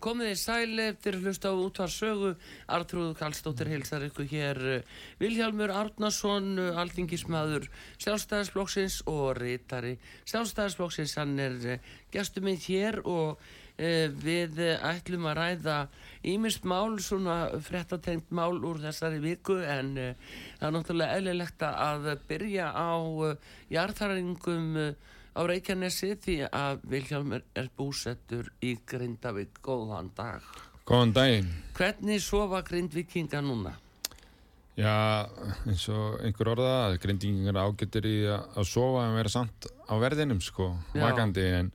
Komið þið sæli eftir að hlusta á útvar sögu Artrúðu Kallstóttir heilsar ykkur hér Vilhjálmur Arnason alþingismadur sjálfstæðarsflokksins og reytari sjálfstæðarsflokksins hann er gestur minn hér og e, við ætlum að ræða ímist mál, svona frettatengt mál úr þessari viku. En e, það er náttúrulega eðlilegt að byrja á e, jarðhæringum á Reykjanesi því að Vilhjálmur er búsettur í Grindavík. Góðan dag. Góðan daginn. Hvernig sofa Grindvíkinga núna? Já, eins og einhver orða að Grindvíkingar ágættir í að sofa en vera samt á verðinum sko, vakandi en,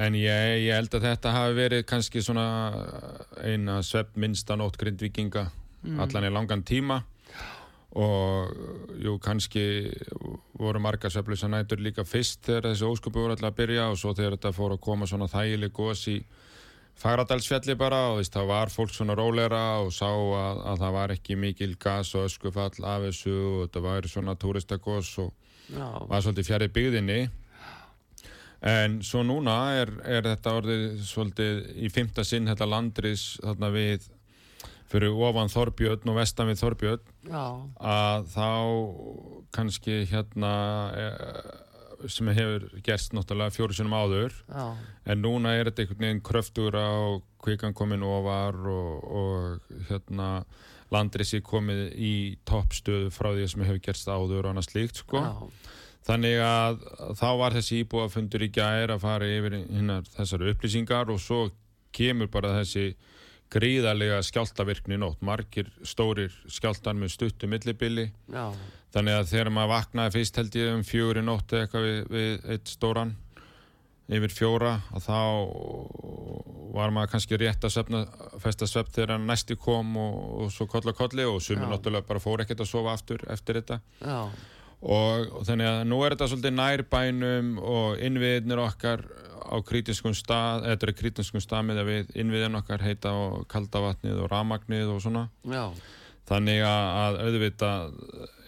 en ég, ég held að þetta hafi verið kannski svona eina svepp minnsta nótt Grindvíkinga mm. allan í langan tíma og jú kannski voru marga söflisa nætur líka fyrst þegar þessi ósköpu voru alltaf að byrja og svo þegar þetta fór að koma svona þægileg gos í Fagradalsfjalli bara og að var fólk svona rólera og sá að, að það var ekki mikil gas og öskufall af þessu og þetta var svona turistagos og Já. var svolítið fjari byggðinni en svo núna er, er þetta orðið svolítið í fymta sinn þetta landris þarna við fyrir ofan Þorbjörn og vestan við Þorbjörn að þá kannski hérna e, sem hefur gerst náttúrulega fjóru sinum áður Já. en núna er þetta einhvern veginn kröftur á kvikan komin ofar og, og hérna landrisi komið í toppstöðu frá því sem hefur gerst áður og annað slíkt sko Já. Þannig að þá var þessi íbúafundur í gæri að fara yfir hinnar þessar upplýsingar og svo kemur bara þessi gríðarlega skjáltavirkni nótt, margir stórir skjáltar með stuttu millibili. Já. þannig að þegar maður vaknaði fyrst held ég um í nótt eitthvað við, við eitt stóran yfir fjóra og þá var maður kannski rétt að svefna, festa svepp þegar næsti kom og, og svo koll og kolli og sumur náttúrulega bara fór ekkert að sofa aftur eftir þetta og, og þannig að nú er þetta svolítið nærbænum og innviðnir okkar á kritiskum stað, þetta er kritiskum stað með að við innviðin okkar heita á kaldavatnið og ramagnið og svona Já. þannig að auðvita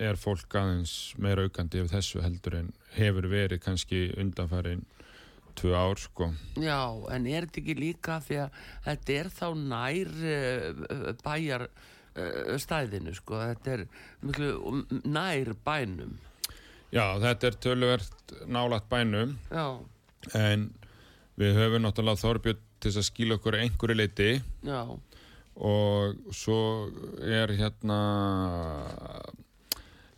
er fólk aðeins meira aukandi ef þessu heldur en hefur verið kannski undanfærin tvö ár sko Já, en er þetta ekki líka því að þetta er þá nær uh, bæjar stæðinu sko, þetta er miklu nær bænum. Já, þetta er tölverkt nálat bænum. Já. en við höfum náttúrulega Þorbjörn til að skila okkur einhverju leiti Já. og svo er hérna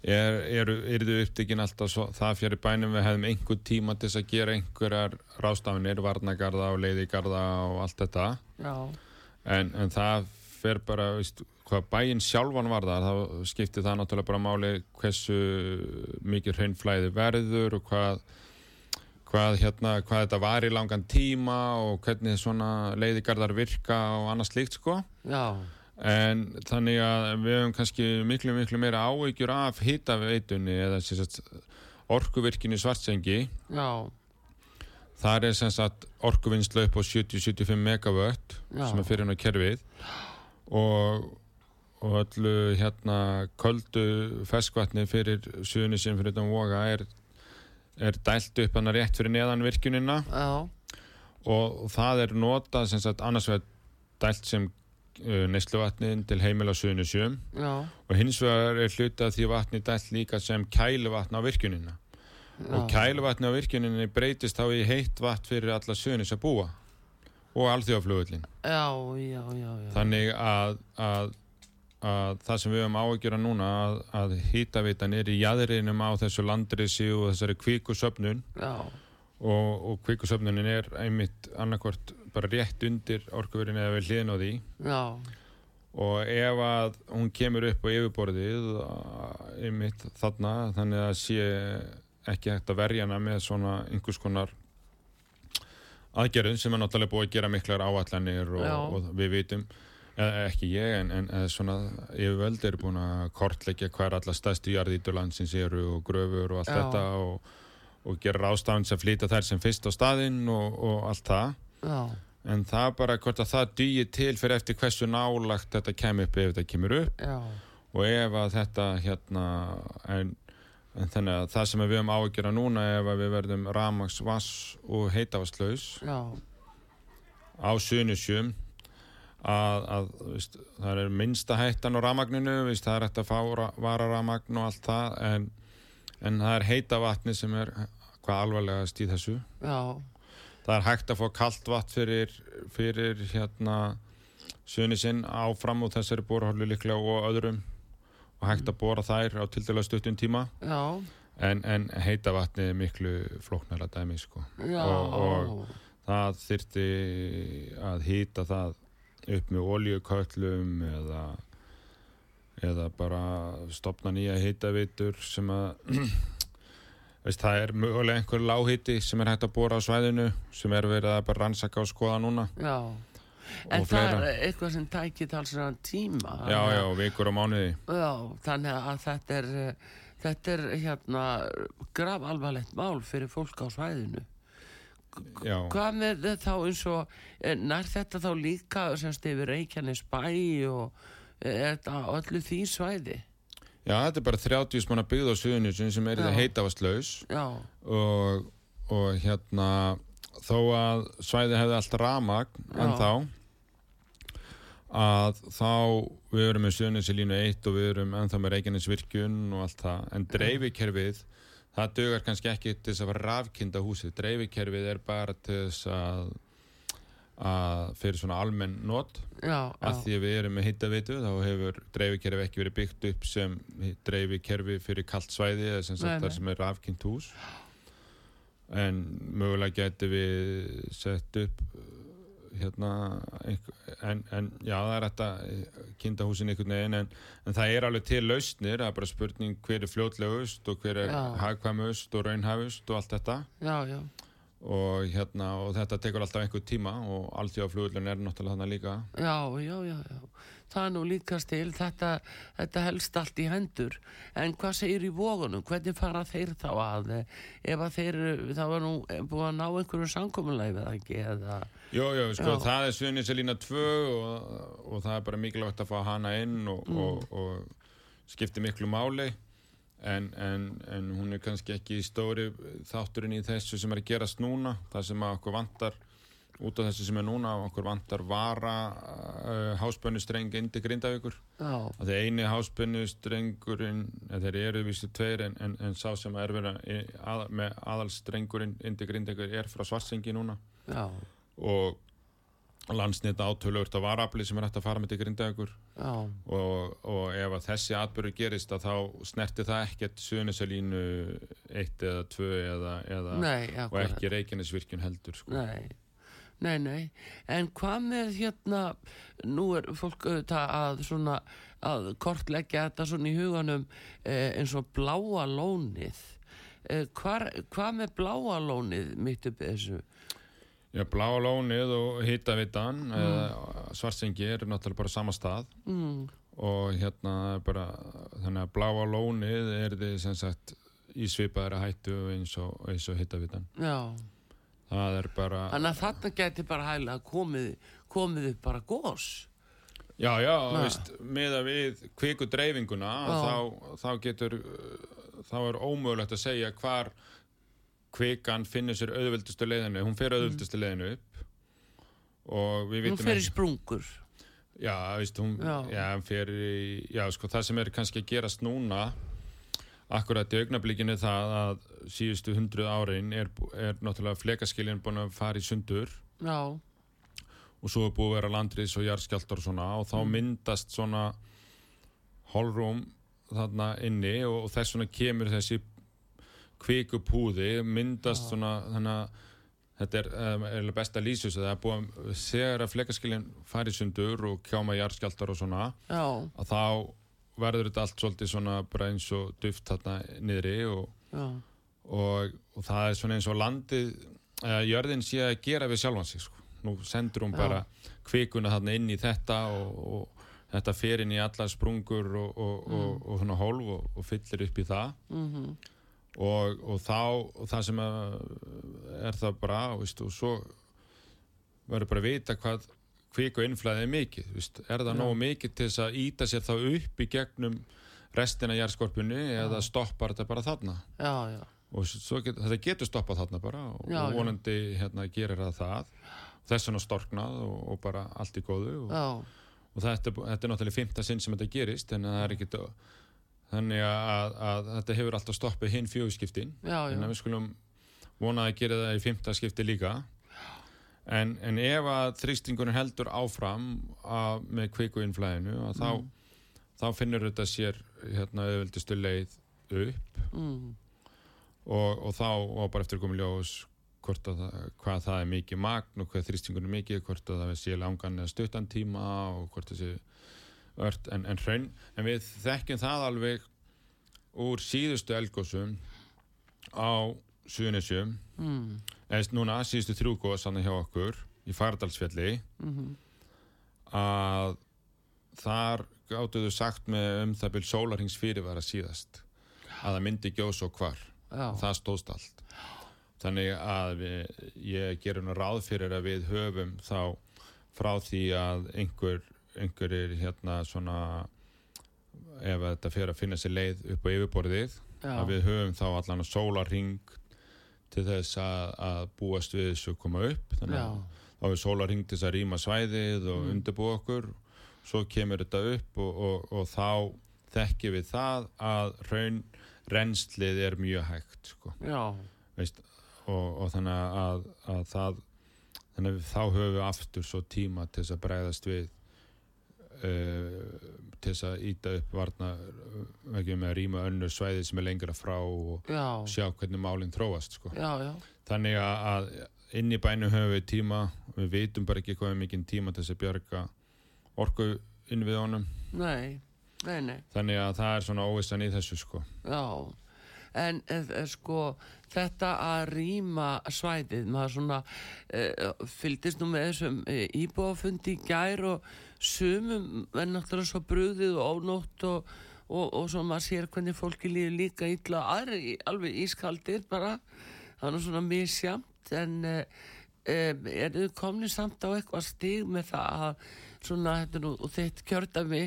er, er, er þau upptikinn alltaf svo, það fyrir bænum. Við hefum einhver tíma til að gera einhverjar rástafinir, varnagarða og leiðigarða og allt þetta. En, en það fer bara veist, hvað bæinn sjálfan var það þá skiptir það náttúrulega bara máli hversu mikið hraunflæði verður og hvað hvað, hérna, hvað þetta var í langan tíma og hvernig svona leiðigarðar virka og annað slíkt sko Já. en þannig að við hefum kannski miklu miklu meira áhyggjur af hitaveitunni eða sagt, orkuvirkini svartsengi Já. það er sem sagt orkuvinnslu upp á 70-75 megavött sem er fyrir hann á kerfið og og öllu hérna köldu feskvatni fyrir suðunisinn fyrir þetta voga er er dælt upp hann rétt fyrir neðan virkunina og, og það er notað sem sagt annars vegar dælt sem uh, neysluvatnin til heimil á suðunusjum og hins vegar er hluta því vatni dælt líka sem kæluvatn á virkunina já. og kæluvatni á virkuninni breytist þá í heitt vatn fyrir alla suðunis að búa og alþjóðaflugullin þannig að, að að það sem við höfum áhugjura núna að, að hýtavitan er í jæðrinum á þessu landrisi og þessari kvíkusöfnun og, og kvíkusöfnunin er einmitt annarkort bara rétt undir orkuverðin eða við hliðin á því. Já. og ef að hún kemur upp á yfirborðið einmitt þarna þannig að sé ekki hægt að verja hana með svona einhvers konar aðgerðun sem er náttúrulega búið að gera miklar áallanir og, og við vitum ekki ég en, en, en svona yfirvöld er búin að kortleggja hver allar stærsti jarðíturlandsins eru og gröfur og allt Já. þetta og, og gera ástafn sem flýta þær sem fyrst á staðinn og, og allt það Já. en það bara hvort að það dýi til fyrir eftir hversu nálagt þetta kemur upp ef þetta kemur upp Já. og ef að þetta hérna en, en þannig að það sem við höfum ágjörða núna ef við verðum ramags, vass og heitavaslaus á sunusjum að, að veist, það er minnsta hættan á ramagninu, veist, það er hægt að fá vararamagn og allt það en, en það er heita vatni sem er hvað alvarlegast í þessu Já. það er hægt að fá kallt vatn fyrir, fyrir hérna söni sinn áfram og þessari bórhállu líklega og öðrum og hægt að bóra þær á til dæla stuttum tíma en, en heita vatni er miklu flóknara dæmi sko. og, og það þyrti að hýta það upp með oljuköllum eða, eða bara stopna nýja hitavitur sem að veist, það er mögulega einhver láhiti sem er hægt að bóra á svæðinu sem er verið að bara rannsaka og skoða núna. Já, en það fleira. er eitthvað sem tækir talsverðan tíma. Já, já, vikur og mánuði. Já, þannig að þetta er þetta er hérna graf alvarlegt mál fyrir fólk á svæðinu Já. hvað með þá eins og eh, nær þetta þá líka semst yfir Reykjanes bæ og eh, þetta öllu því svæði? Já, þetta er bara 30 smanna byggð á suðunjusum sem er þetta heitavaslaus og, og hérna þó að svæði hefði allt ramagn en þá að þá við erum með suðunjusilínu 1 og við erum ennþá með Reykjanes virkun og allt það. En dreifikerfið það dögar kannski ekki til þess að vera rafkinda húsið. Dreifikerfið er bara til þess að að fyrir svona almenn nót að því að við erum með hittavitu þá hefur dreifikerfi ekki verið byggt upp sem dreifikerfi fyrir kallt svæði eða sem sagt þar sem er rafkynnt hús. En mögulega getur við sett upp hérna en, en já það er þetta kynnta húsin einhvern veginn en, en það er alveg til lausnir það er bara spurning hver er fljótlegust og hver er hagkvæmust og raunhæfust og allt þetta. Já, já. Og, hérna, og þetta tekur alltaf einhver tíma og alltjóðafljóðlun er náttúrulega þannig líka. Já já já já það nú líka stil, þetta, þetta helst allt í hendur, en hvað segir í vógunum, hvernig fara þeir þá að ef að þeir, þá er nú búið að ná einhverju sankomulæfi eða ekki, eða? Jú, jú, sko, það er Svinniselína 2 og, og það er bara mikilvægt að fá hana inn og, mm. og, og skipti miklu máli. En, en, en hún er kannski ekki stóri þátturinn í þessu sem er að gerast núna, það sem að okkur vantar út af þessu sem er núna okkur vantar vara uh, háspönnustreng indi Grindavíkur. Að það eini háspönnustrengurinn þeir eru vístu tveir en, en, en sá sem er verið að, með aðalstrengurinn indi Grindavíkur er frá Svarsengi núna. Já. og landsnýtt átölur á varafli sem er hægt að fara með til Grindavíkur. Og, og ef að þessi atbyrgu gerist að þá snerti það ekkert Suðunisalínu eitt eða tvö eða, eða Nei, og ekki Reykjanesvirkjun heldur sko. Nei Nei, nei, en hvað með hérna, nú er fólk auðvitað að svona, að kortleggja þetta svona í huganum eh, eins og bláa lónið. Eh, hvar, hvað með bláa lónið mitt uppið þessu? Já, bláa lónið og hittavitan, mm. eh, svarsengi er náttúrulega bara sama stað mm. og hérna bara, þannig að bláa lónið er þið sem sagt í svipaðara hættu eins og, og hittavitan. Já það er bara þannig að þarna geti bara hægla komið, komið upp bara gós já já, veist, með að við kviku dreifinguna þá, þá getur þá er ómögulegt að segja hvar kvikan finnir sér auðvöldustu leiðinu, hún fer auðvöldustu mm. leiðinu upp og við vitum hún fer í sprungur. Já, veist, hún, já. Já, fer í, já, sko, það sem er kannski að gerast núna akkurat í augnablíkinu það að síðustu hundruð árein er, er náttúrulega flekaskilin búin að fara í sundur Já. og svo er búið að vera landriðs og jarðskjáltar og svona og þá mm. myndast svona holrúm þarna inni og, og þess svona kemur þessi kvikupúði myndast Já. svona þannig að þetta er, um, er besta lýsus það er búið að þegar að flekaskilin fari sundur og kjáma jarðskjaldar og svona já, að þá verður þetta allt svolítið svona bara eins og duft þarna niðri og, og, og það er svona eins og landið eða jörðin sé að gera við sjálfan sig sko. nú sendur hún Já. bara kvikuna þarna inn í þetta og, og þetta fer inn í alla sprungur og, og, Mm. og, og svona hólf og, og fyllir upp í það mhm, og, og þá það sem er það bara veist, og svo verður bara að vita hvað kvik og innflæði er mikið veist, er það nógu mikið til þess að íta sér þá upp í gegnum restina jærskorpunni eða stoppar þetta bara þarna? Já, já, og get, þetta getur stoppað þarna bara og, Já, og vonandi hérna, gerir það það. Þess vegna storknað og, og bara allt í góðu og, og þetta, þetta er náttúrulega fymta sinn sem þetta gerist en það er ekkit þannig að, að, að þetta hefur alltaf stoppið hinn fjögurskiptin já, en við skulum vona að gera það í fymta skipti líka en, en ef að þrýstingunum heldur áfram að, með kvikuinnflæðinu að þá, þá finnur þetta sér hérna auðvöldustu leið upp. Mm, og, og þá og bara eftir í ljós það, hvað það er mikið magn og hvað þrýstingunum er mikið, hvort að það sé langan eða stuttan tíma og hvort það sé ört. En, en hraun en við þekkjum það alveg úr síðustu elgósum á Suðunisjum mm, eða núna síðustu þrjúgóð sannig hjá okkur í Fardalsfjalli mhm, að þar gáttuðu sagt með um það byrj sólarhings fyrirvara síðast að það myndi gjós og hvar. Já, það stóðst allt. Þannig að við, ég gerum nú ráð fyrir að við höfum þá frá því að einhver einhverjir hérna svona ef þetta fer að finna sér leið upp á yfirborðið já, að við höfum þá allan að sólarring til þess að, að búast við þessu koma upp. Þannig að þá er sólarring til þess að rýma svæðið og Mm. undirbúa okkur. Svo kemur þetta upp og, og, og þá þekkjum við það að raun renslið er mjög hægt sko, veist, og, og þannig að, að það þannig að þá höfum við aftur svo tíma til þess að bregðast við til þess að íta upp varna með að rýma önnur svæði sem er lengra frá og já, sjá hvernig málinn þróast sko. já, já, þannig að, inn í bænum höfum við tíma við vitum bara ekki hvað er mikinn tíma til þess að bjarga orku inn við honum. Nei, nei, nei, þannig að það er svona óvissan í þessu sko. Já, en sko þetta að rýma svæðið, maður svona e, fylgdist nú með þessum e, íbúafundi gær og sumum er náttúrulega svo brúðið og ónótt og, og, og svo maður sér hvernig fólki líður líka illa aðri alveg ískaldir bara. Það er nú svona misjamt en e, er þið komni samt á eitthvað stig með það að svona þetta nú þitt kjördami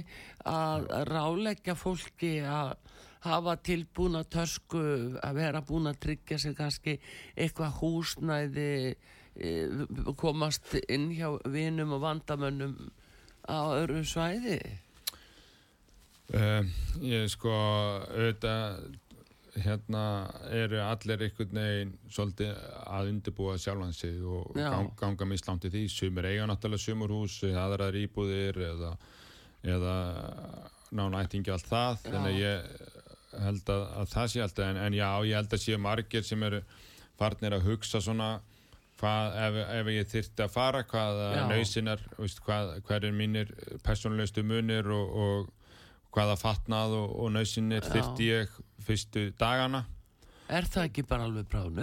að ráleggja fólki að hafa tilbúna törsku að vera búin að tryggja sig kannski eitthvað húsnæði e, komast inn hjá vinum og vandamönnum á öðru svæði? Uh, ég sko auðvitað hérna eru allir einhvern veginn svolítið að undirbúa sjálfan sig og gang, ganga mislangt í því. Sumir eiga náttúrulega sumurhús aðrar íbúðir eða, eða nána ættingi allt það. Já. þannig ég held að, að það sé alltaf en, en já, ég held að sé margir sem eru farnir að hugsa svona hvað, ef, ef ég þyrfti að fara hvað Já. nöysinar hvað, hver er mínir persónulegustu munir og, og hvaða fatnað og, og nöysinir Já. þyrfti ég fyrstu dagana Er það ekki bara alveg brá Jú.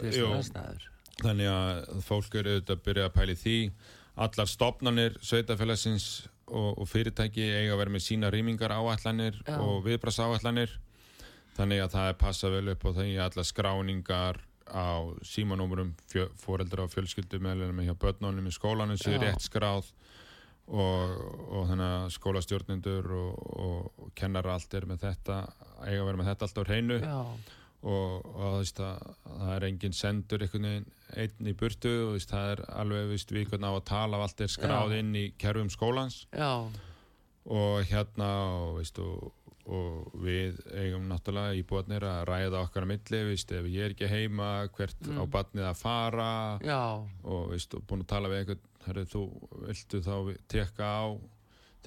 þessu aðstæður? þannig að fólk eru auðvitað að byrja að pæli því allar stopnarnir sveitafélagsins og, og fyrirtæki eiga að vera með sína rýmingar áætlanir Já. og viðbras áætlanir þannig að það er passa vel upp á því að allar skráningar á símanúmurum fóreldra og fjölskyldum með hjá börnunum í skólanum séu rétt skráð og, og þannig að skólastjórnendur og, og, og kennara allt er með þetta eiga að vera með þetta allt á hreinu. Já, og, og þú veist að það er enginn sendur einhvern veginn í burtu og það er alveg þú veist, við á að tala allt er skráð Já. inn í kerfum skólans. Já, og hérna og, veist, og, við eigum náttúrulega íbúðarnir að ræða okkar að milli veist, ef ég er ekki heima hvert Mm. á barnið að fara. Já, og veist, búin að tala við einhvern herri, þú viltu þá tekka á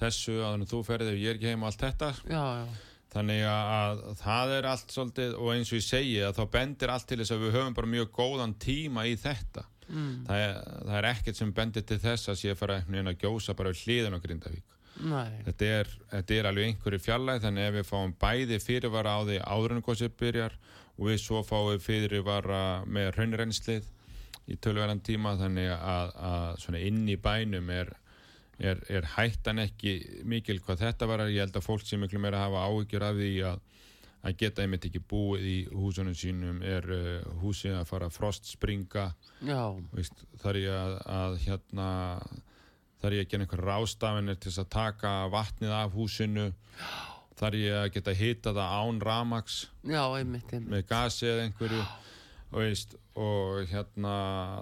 þessu að þú ferði ef ég er ekki heima allt þetta? Já, já, Þannig að, að það er allt svolítið og eins og ég segi að þá bendir allt til þess að við höfum bara mjög góðan tíma í þetta. Mm. það, er, það er ekkert sem bendir til þess að sé að fara einhvern veginn að gjósa bara við hliðin á Grindavík þetta er, þetta er alveg einhverju fjallæð þannig ef við fáum bæði fyrirvara á því áðrunarkosið byrjar og við svo fáum fyrirvara með raunrennslið í tölverðan tíma þannig að, að inn í bænum er, er, er hættan ekki mikil hvað þetta var ég held að fólk sem miklu meira hafa áhyggjur af því að, að geta einmitt ekki búið í húsunum sínum er uh, húsið að fara frost springa þar ég að, að hérna þar ég að gera einhver rástafinir til að taka vatnið af húsinu þar ég að geta hita það án ramags Já, einmitt, einmitt. með gasi eða einhverju og, veist, og hérna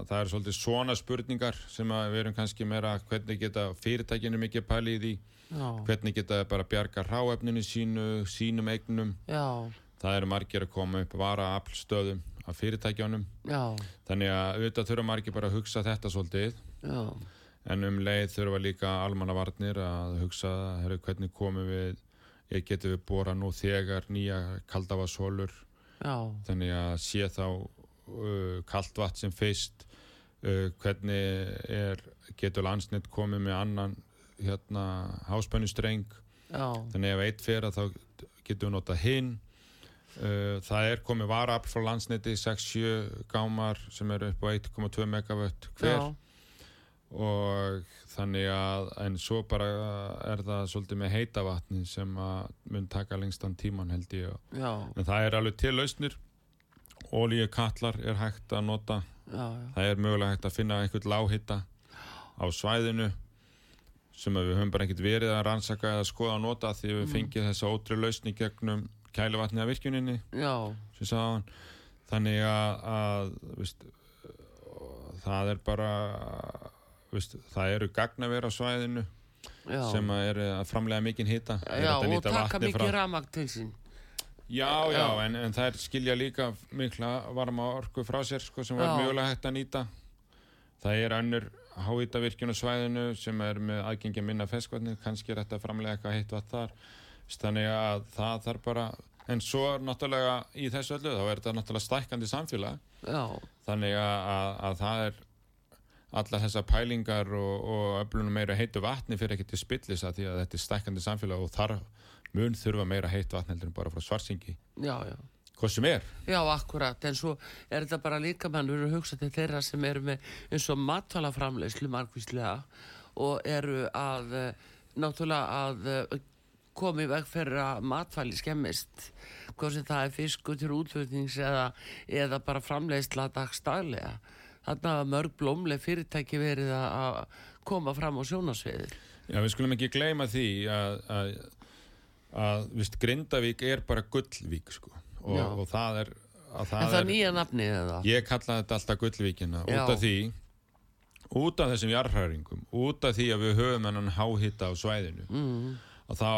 það er svolítið svona spurningar sem við erum kannski meira hvernig geta fyrirtækinu mikið pælið í því Já. hvernig geta bara bjarga ráefninu sínu, sínum eignum Já. það eru margir að koma upp vara aflstöðum af fyrirtækjónum Já. þannig að auðvitað þurfa margir bara að hugsa þetta svolítið en um leið þurfa líka almannavarnir að hugsa herru, hvernig komum við? Geti við bóra nú þegar nýja kaldavasolur þannig að sé þá uh, kaldvatt sem feist uh, hvernig er, getur landsnitt komið með annan hérna háspennustreng þannig að ef eitt að þá getur við nota hinn. Uh, það er komið varafl frá landsnitti 6-7 gámar sem eru upp á 1,2 megawatt hver. Já og þannig að en svo bara er það svolítið með heita vatni sem að mun taka lengstan tíman held ég. Já. en það er alveg til lausnir. Ólíu kallar er hægt að nota. Já, það er mögulega hægt að finna einhvern láhitta á svæðinu sem við höfum bara ekkert verið að rannsaka eða skoða að nota því við mm. fengið þessa ótri lausni gegnum kæluvatni af virkuninni þannig að, að viðst, það er bara veist, það eru gagnaver á svæðinu já. sem að er að framlega mikinn hita. Já, og taka mikið ramag til sín. Já, já. En, en það er skilja líka mikla varma orku frá sér sko, sem var mjögulega hægt að nýta. Það er önnur háhýtavirkjun á svæðinu sem er með aðgengja minna feskvatni, kannski er þetta framlega eitthvað heitt vatn þar. Þannig að það þarf bara en svo náttúrulega í þessu öllu þá er þetta náttúrulega stækandi samfélag. Já. þannig að, að, að það er alla þessar pælingar og, og öflunum meira heitu vatni fyrir ekki til spillis að því að þetta er stækandi samfélag og þar mun þurfa meira heitu vatni heldur en bara frá svarsingi Já, já. Hvað sem er. Já, akkurat, en svo er þetta bara líka mann við erum hugsað til þeirra sem eru með eins og matvalaframleyslu margvíslega og eru að eh, náttúrulega að eh, komi veg fyrir að matvæli skemmist hvað sem það er fisku til útflutnings eða, eða bara framleysla dagstaglega þarna mörg blómleg fyrirtæki verið að koma fram á sjónasviði. Já, við skulum ekki gleyma því að, að, að vist, Grindavík er bara gullvík sko og, og það er það En það er nýja nafni eða? Ég kalla þetta alltaf gullvíkina út af því út af þessum jarðhæringum út af því að við höfum hennan háhitta á svæðinu mm. og þá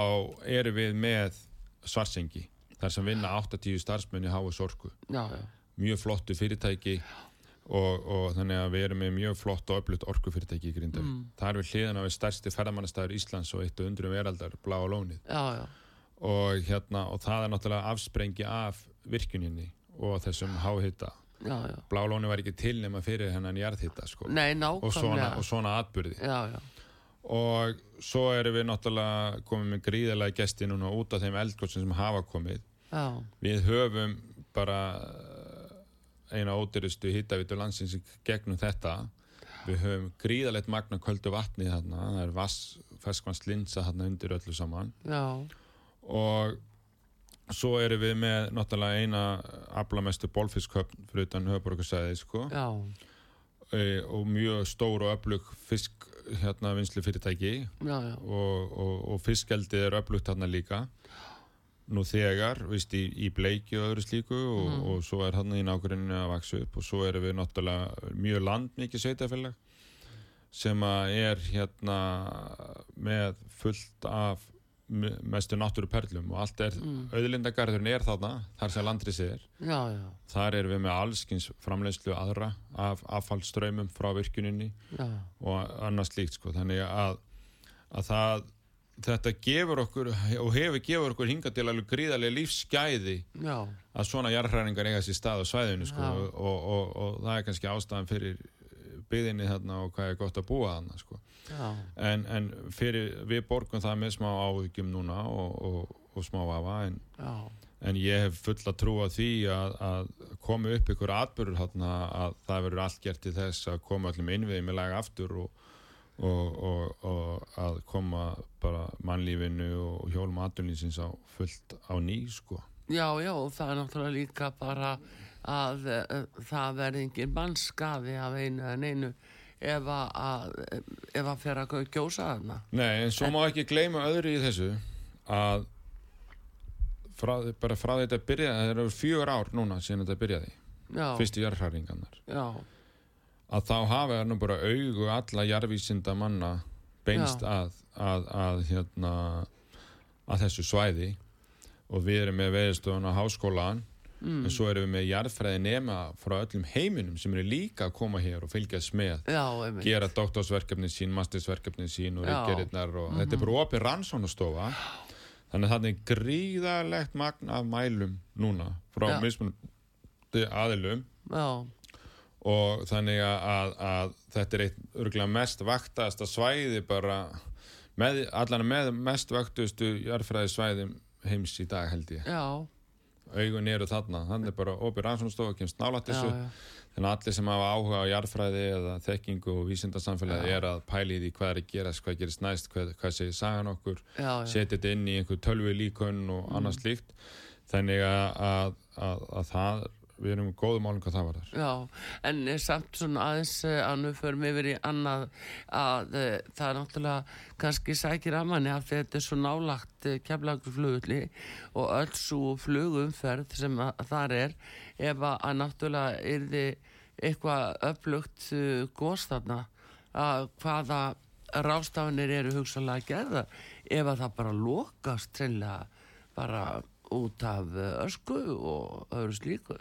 erum við með svarsengi þar sem vinna 80 starfsmenn í háa sorku já, já. mjög flottu fyrirtæki já Og, og þannig að við erum með mjög flott og öflut orkufyrirtæki í Grindavík. Mm. Það er við hliðan við stærsti ferðamannastæður Íslands og eitt og undrum veraldar, blá og lónið. Já, já. Og, hérna, og það er náttúrulega afsprengi af virkuninni og þessum já. Blá og lónið var ekki til nema fyrir hennan jarðhitta, sko. Og svona, og svona atbyrði. Já. Og svo erum við náttúrulega komið með gríðarlega gesti núna út af þeim eldgóðsum sem hafa komið. Já. Við höfum bara eina ódýrustu hittavitu landsins gegnum þetta. Við höfum gríðalegt magna kvöldu vatni þarna, það er vass, ferskvanns linsa þarna undir öllu saman. Já. og svo erum við með náttúrulega eina aflamestu bólfisköpn fyrir utan höfbrukarsæði sko. E, og mjög stór og öflug fisk hérna vinslu fyrirtæki já, já. og, og, og fiskaldið er öflugt þarna líka nú þegar, vist, í, í bleiki og öðru slíku og, mm. og svo er hann í nákvæmlega að vaksa upp og svo erum við náttúrulega mjög landmikið sveitafélag sem að er hérna með fullt af mestu náttúruperlum og allt er mm. auðlindagarðurinn er þarna þar sem landrisið er já, já. þar erum við með allskins framleiðslu aðra af affallströymum frá virkuninni já. og annars líkt sko þannig að, að það þetta gefur okkur og hefur gefur okkur hinga til alveg gríðarlega lífsgæði Já. að svona jarðhræringar eiga sér stað á svæðinu sko, og, og, og, og það er kannski ástæðan fyrir byðinni þarna og hvað er gott að búa þarna sko. en, en fyrir, við borgum það með smá áhugjum núna og, og, og smá afa en, en ég hef full að trúa því að, að koma upp ykkur atbyrgur þarna að það verður allt gert í þess að koma öllum innviðið með laga aftur og, og að koma bara mannlífinu og hjólum aðdunlýsins á fullt á ný sko Já, já, og það er náttúrulega líka bara að uh, það verði engin mannskaði af einu en einu ef að, ef að fyrir að gjósa þarna. Nei, en svo en, má ekki gleyma öðru í þessu að frá, bara frá þetta byrjaði, það eru fjögur ár núna síðan þetta byrjaði, já. fyrstu jarðhæringarnar. Já. Að þá hafa það nú bara augu alla jarðvísinda manna beinst að, að, að, hérna, að þessu svæði. Og við erum með veðistofun á háskólan mm. en svo erum við með jarðfræði nema frá öllum heiminum sem eru líka að koma hér og fylgjast með. Já, gera doktorsverkefni sín, mastersverkefni sín og reykjarinnar og mm -hmm. þetta er bara opið rannsónastofa þannig að það er gríðarlegt magn af mælum núna frá mismunandi aðilum. Já. Og þannig að, að, þetta er eitt örgulega mest vaktast að svæði bara með, allan með mest vaktustu jarðfræði svæðum heims í dag held ég. Já. augun eru þarna, þannig er bara opið rannsónstofu, kemst nálat þessu. þannig að allir sem hafa áhuga á jarðfræði eða þekkingu og vísindarsamfélagi er að pæli því hvað er að gerast, hvað gerist næst hvað, hvað segir sagan okkur. Setja þetta inn í einhver tölvi líkun og mm. annars líkt þannig að, að, að, að það við erum góðum álum hvað það var þar Já, en samt svona aðeins eh, að nú förum yfir í annað að uh, það er náttúrulega kannski sækir að manni að þetta er svo nálagt eh, kemlagurflugulli og öll svo flugumferð sem þar er ef að, náttúrulega er þið eitthvað uh, góðstanna að hvaða rástafinir eru hugsalega að gerða ef að það bara lokast treinlega bara út af ösku og öðru slíku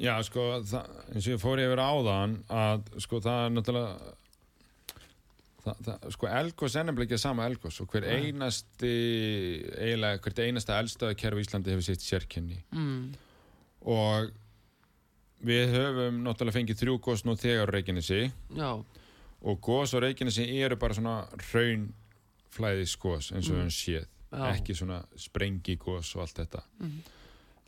Já, sko, það, eins og ég fór yfir áðan að, sko, það er náttúrulega það, það, sko, Elgos ennum ekki sama Elgos og hver ja. einasti eiginlega, hvert einasta eldstöðakerfi í Íslandi hefur sitt sérkenni mm. og við höfum náttúrulega fengið þrjú gos nú þegar Reykjanesi og gos á Reykjanesi eru bara svona raunflæðis gos eins og við mm. höfum séð Já. ekki svona sprengi gos og allt þetta mm.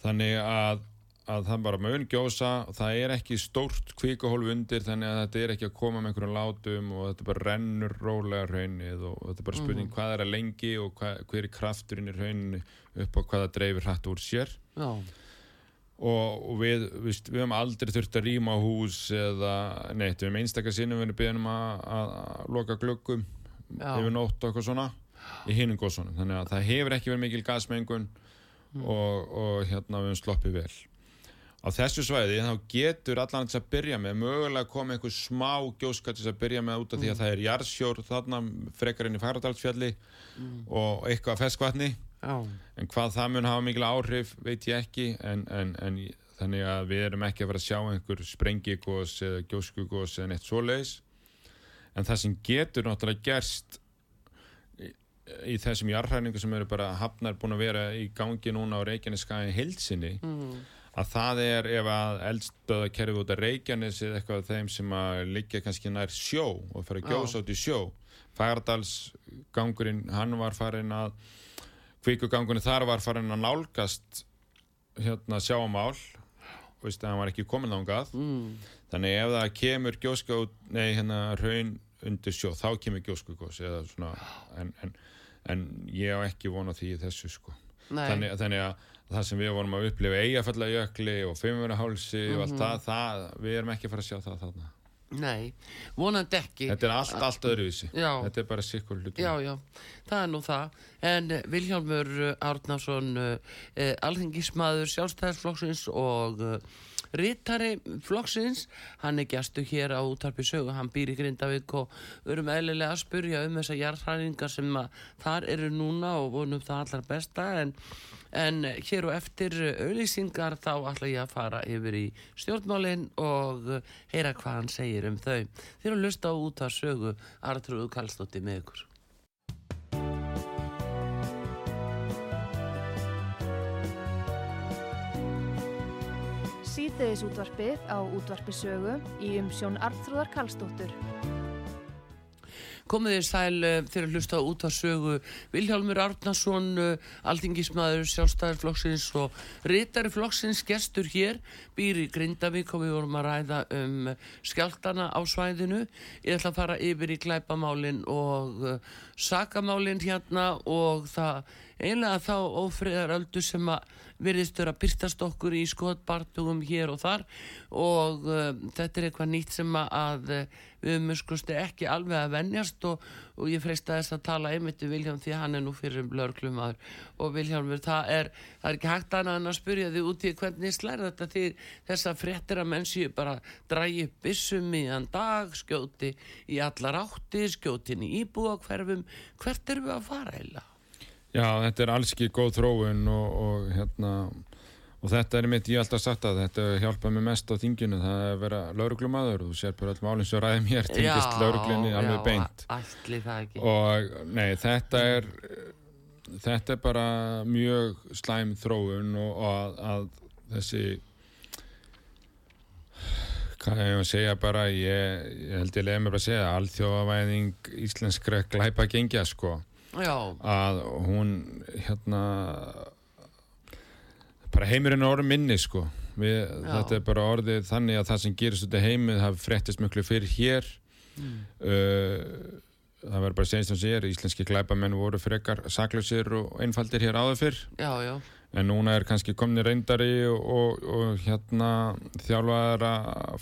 þannig að að það bara mun gjósa og það er ekki stórt kvíkuhólf undir þannig að þetta er ekki að koma með einhverjum látum og þetta bara rennur rólega raunnið og þetta er bara spurning mm. hvað er að lengi og hvað, hver er krafturinn í rauninni upp á hvaða dreifir hrætt úr sér. Og, og við, við, við hefum aldrei þurft að rýma hús eða neitt, við hefum einstakar sinnum við beðum að, að loka glöggum yfir nótt og eitthvað svona í hinum góðsónum, þannig að það hefur ekki verið mikil gasmengun mm. og, og hérna við hefum sloppið vel á þessu svæði þá getur allan þess að byrja með mögulega koma einhver smá gjóskat þess að byrja með út af mm. því að mm. það er jarðsjór þarna frekarinn í Fagradalsfjalli mm. og eitthvað feskvatni oh. en hvað það mun hafa mikil áhrif veit ég ekki en, en, en þannig að við erum ekki að fara að sjá einhver sprengigós eða gjóskugós eða neitt svoleiðis en það sem getur náttúrulega gerst í, í þessum jarðhæningu sem eru bara hafnar búin að vera í gangi núna á Reykjaneskaði heilsinni mm að það er ef að eldstöða kerfið út af Reykjanes eða eitthvað af þeim sem að liggja kannski nær sjó og fara að gjósa út í sjó. Fagardalsgangurinn hann var farin að kvíkugangurinn þar var farin að nálgast hérna sjáamál veist að hann var ekki komin ángað mm. þannig ef það kemur gjóska út, nei hérna raun undir sjó, þá kemur gjóskugós eða svona en, en, en ég á ekki vona því þessu sko þannig, þannig að það sem við vorum að upplifa eigafællajökli og fimmurahálsi mm -hmm. og allt mhm. það, það, við erum ekki að fara að sjá það þarna. Nei, vonandi ekki. Þetta er allt, allt öðruvísi. Já. Þetta er bara sikkur hlutum. Já, já, það er nú það. En eh, Vilhjálmur eh, Árnarsson, eh, alþengismadur sjálfstæðisflokksins og eh, Rittari flokksins, hann er gæstu hér á útarpi sögu, hann býr í Grindavík og við erum eðlilega að spurja um þessar jarðhæringar sem þar eru núna og vonum það allar besta en en hér og eftir auðlýsingar þá ætla ég að fara yfir í stjórnmálinn og heyra hvað hann segir um þau. Þeir eru að lusta á út að sögu Artrúðu Kallstótti með ykkur. Síðdeðisútvarpið á útvarpisögu í umsjón Arnþróðar Karlsdóttur. Komið þér sæl þegar uh, hlusta út að sögu Vilhjálmur Árnason, uh, aldingismæður, sjálfstæðarflokksins og rítari flokksins gestur hér, býr í Grindavík og við vorum að ræða um skjáltana á svæðinu. Ég ætla að fara yfir í glæpamálinn og uh, sakamálinn hérna og það einlega þá ófriðaröldu sem að virðistur að byrtast okkur í skotbartugum hér og þar. Og uh, þetta er eitthvað nýtt sem að uh, við muskustu ekki alveg að vennjast og, og ég freista þess að tala einmitt um Viljám því hann er nú fyrir blörglumadur og Viljámur það er, það er ekki hægt annað en að spurja því út í hvernig slæri þetta því þessa frettir að mennsi bara drægi bissum í hann dag skjóti í allar átti skjótin í íbúa hverfum hvert er við að fara eila? Já, þetta er alls ekki góð þróun og, og hérna og þetta er mitt ég alltaf sagt að þetta hjálpa mér mest á þinginu, það er að vera lauruglumadur og þú sér bara all málinn sem ræðum hér tengist lauruglunni alveg beint. og nei, þetta er þetta er bara mjög slæm þróun og, og að, að þessi hvað er ég að segja bara ég, ég held ég leiði mér bara að segja alþjóðavæðing íslenskra glæpa gengja sko Já. að hún hérna bara heimurinn orðið minni sko Við, þetta er bara orðið þannig að það sem gerist út í heimið það frettist mjög fyrir hér mm. uh, það verður bara senst sem sér íslenski glæbamenn voru frekar saklausir og einfaldir hér áður fyrr já, já. en núna er kannski komni reyndari og, og, og hérna þjálfaðara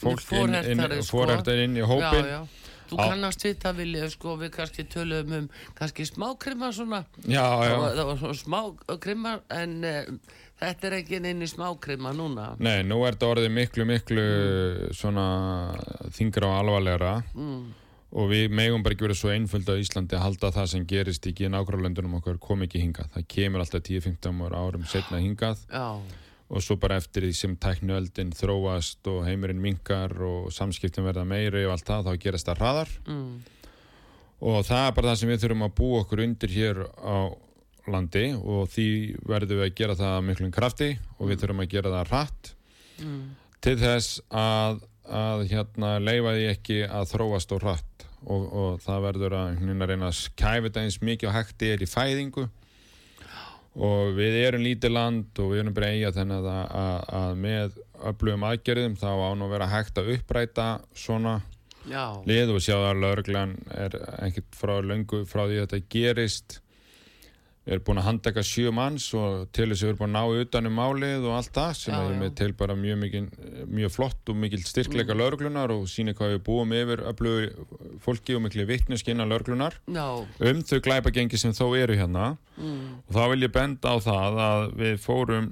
fólk inn, inn, sko. inn í hópin já, Þú á. kannast við það vilja, sko, við kannski töluðum um kannski smákrimma svona. Já, já. Það, það var svona smákrimma, en uh, þetta er ekki eini smákrimma núna. Nei, nú er þetta orðið miklu, miklu mm. svona þingra og alvarlegra mm. og við megum bara ekki verið svo einföld á Íslandi að halda það sem gerist ekki í nákvæmlandunum okkar kom ekki hingað. Það kemur alltaf 10-15 árum setna hingað. Já og svo bara eftir því sem tæknuöldin þróast og heimurinn mingar og samskiptum verða meiri og allt það þá gerast það hraðar mm. og það er bara það sem við þurfum að búa okkur undir hér á landi og því verðum við að gera það miklum krafti og við mm. þurfum að gera það hratt mm. til þess að, að hérna, leifa því ekki að þróast og hratt og, og það verður að reyna að kæfa þetta eins mikið og hægt er í fæðingu og við erum lítið land og við erum bara eiga þennan að, að, að með öflugum aðgerðum þá án að vera hægt að uppræta svona Já. lið og sjá að lauruglan er ekkert frá frá því að þetta gerist erum búin að handaka sjö manns og til þess að við erum búin að ná utanum málið og allt það sem já, er með til bara mjög, mikil, mjög flott og mikil styrkleika mm. lauruglunar og sína hvað við búum yfir öflugu fólki og miklu vittneskina lauruglunar no. um þau glæpagengi sem þó eru hérna mm. og þá vil ég benda á það að við fórum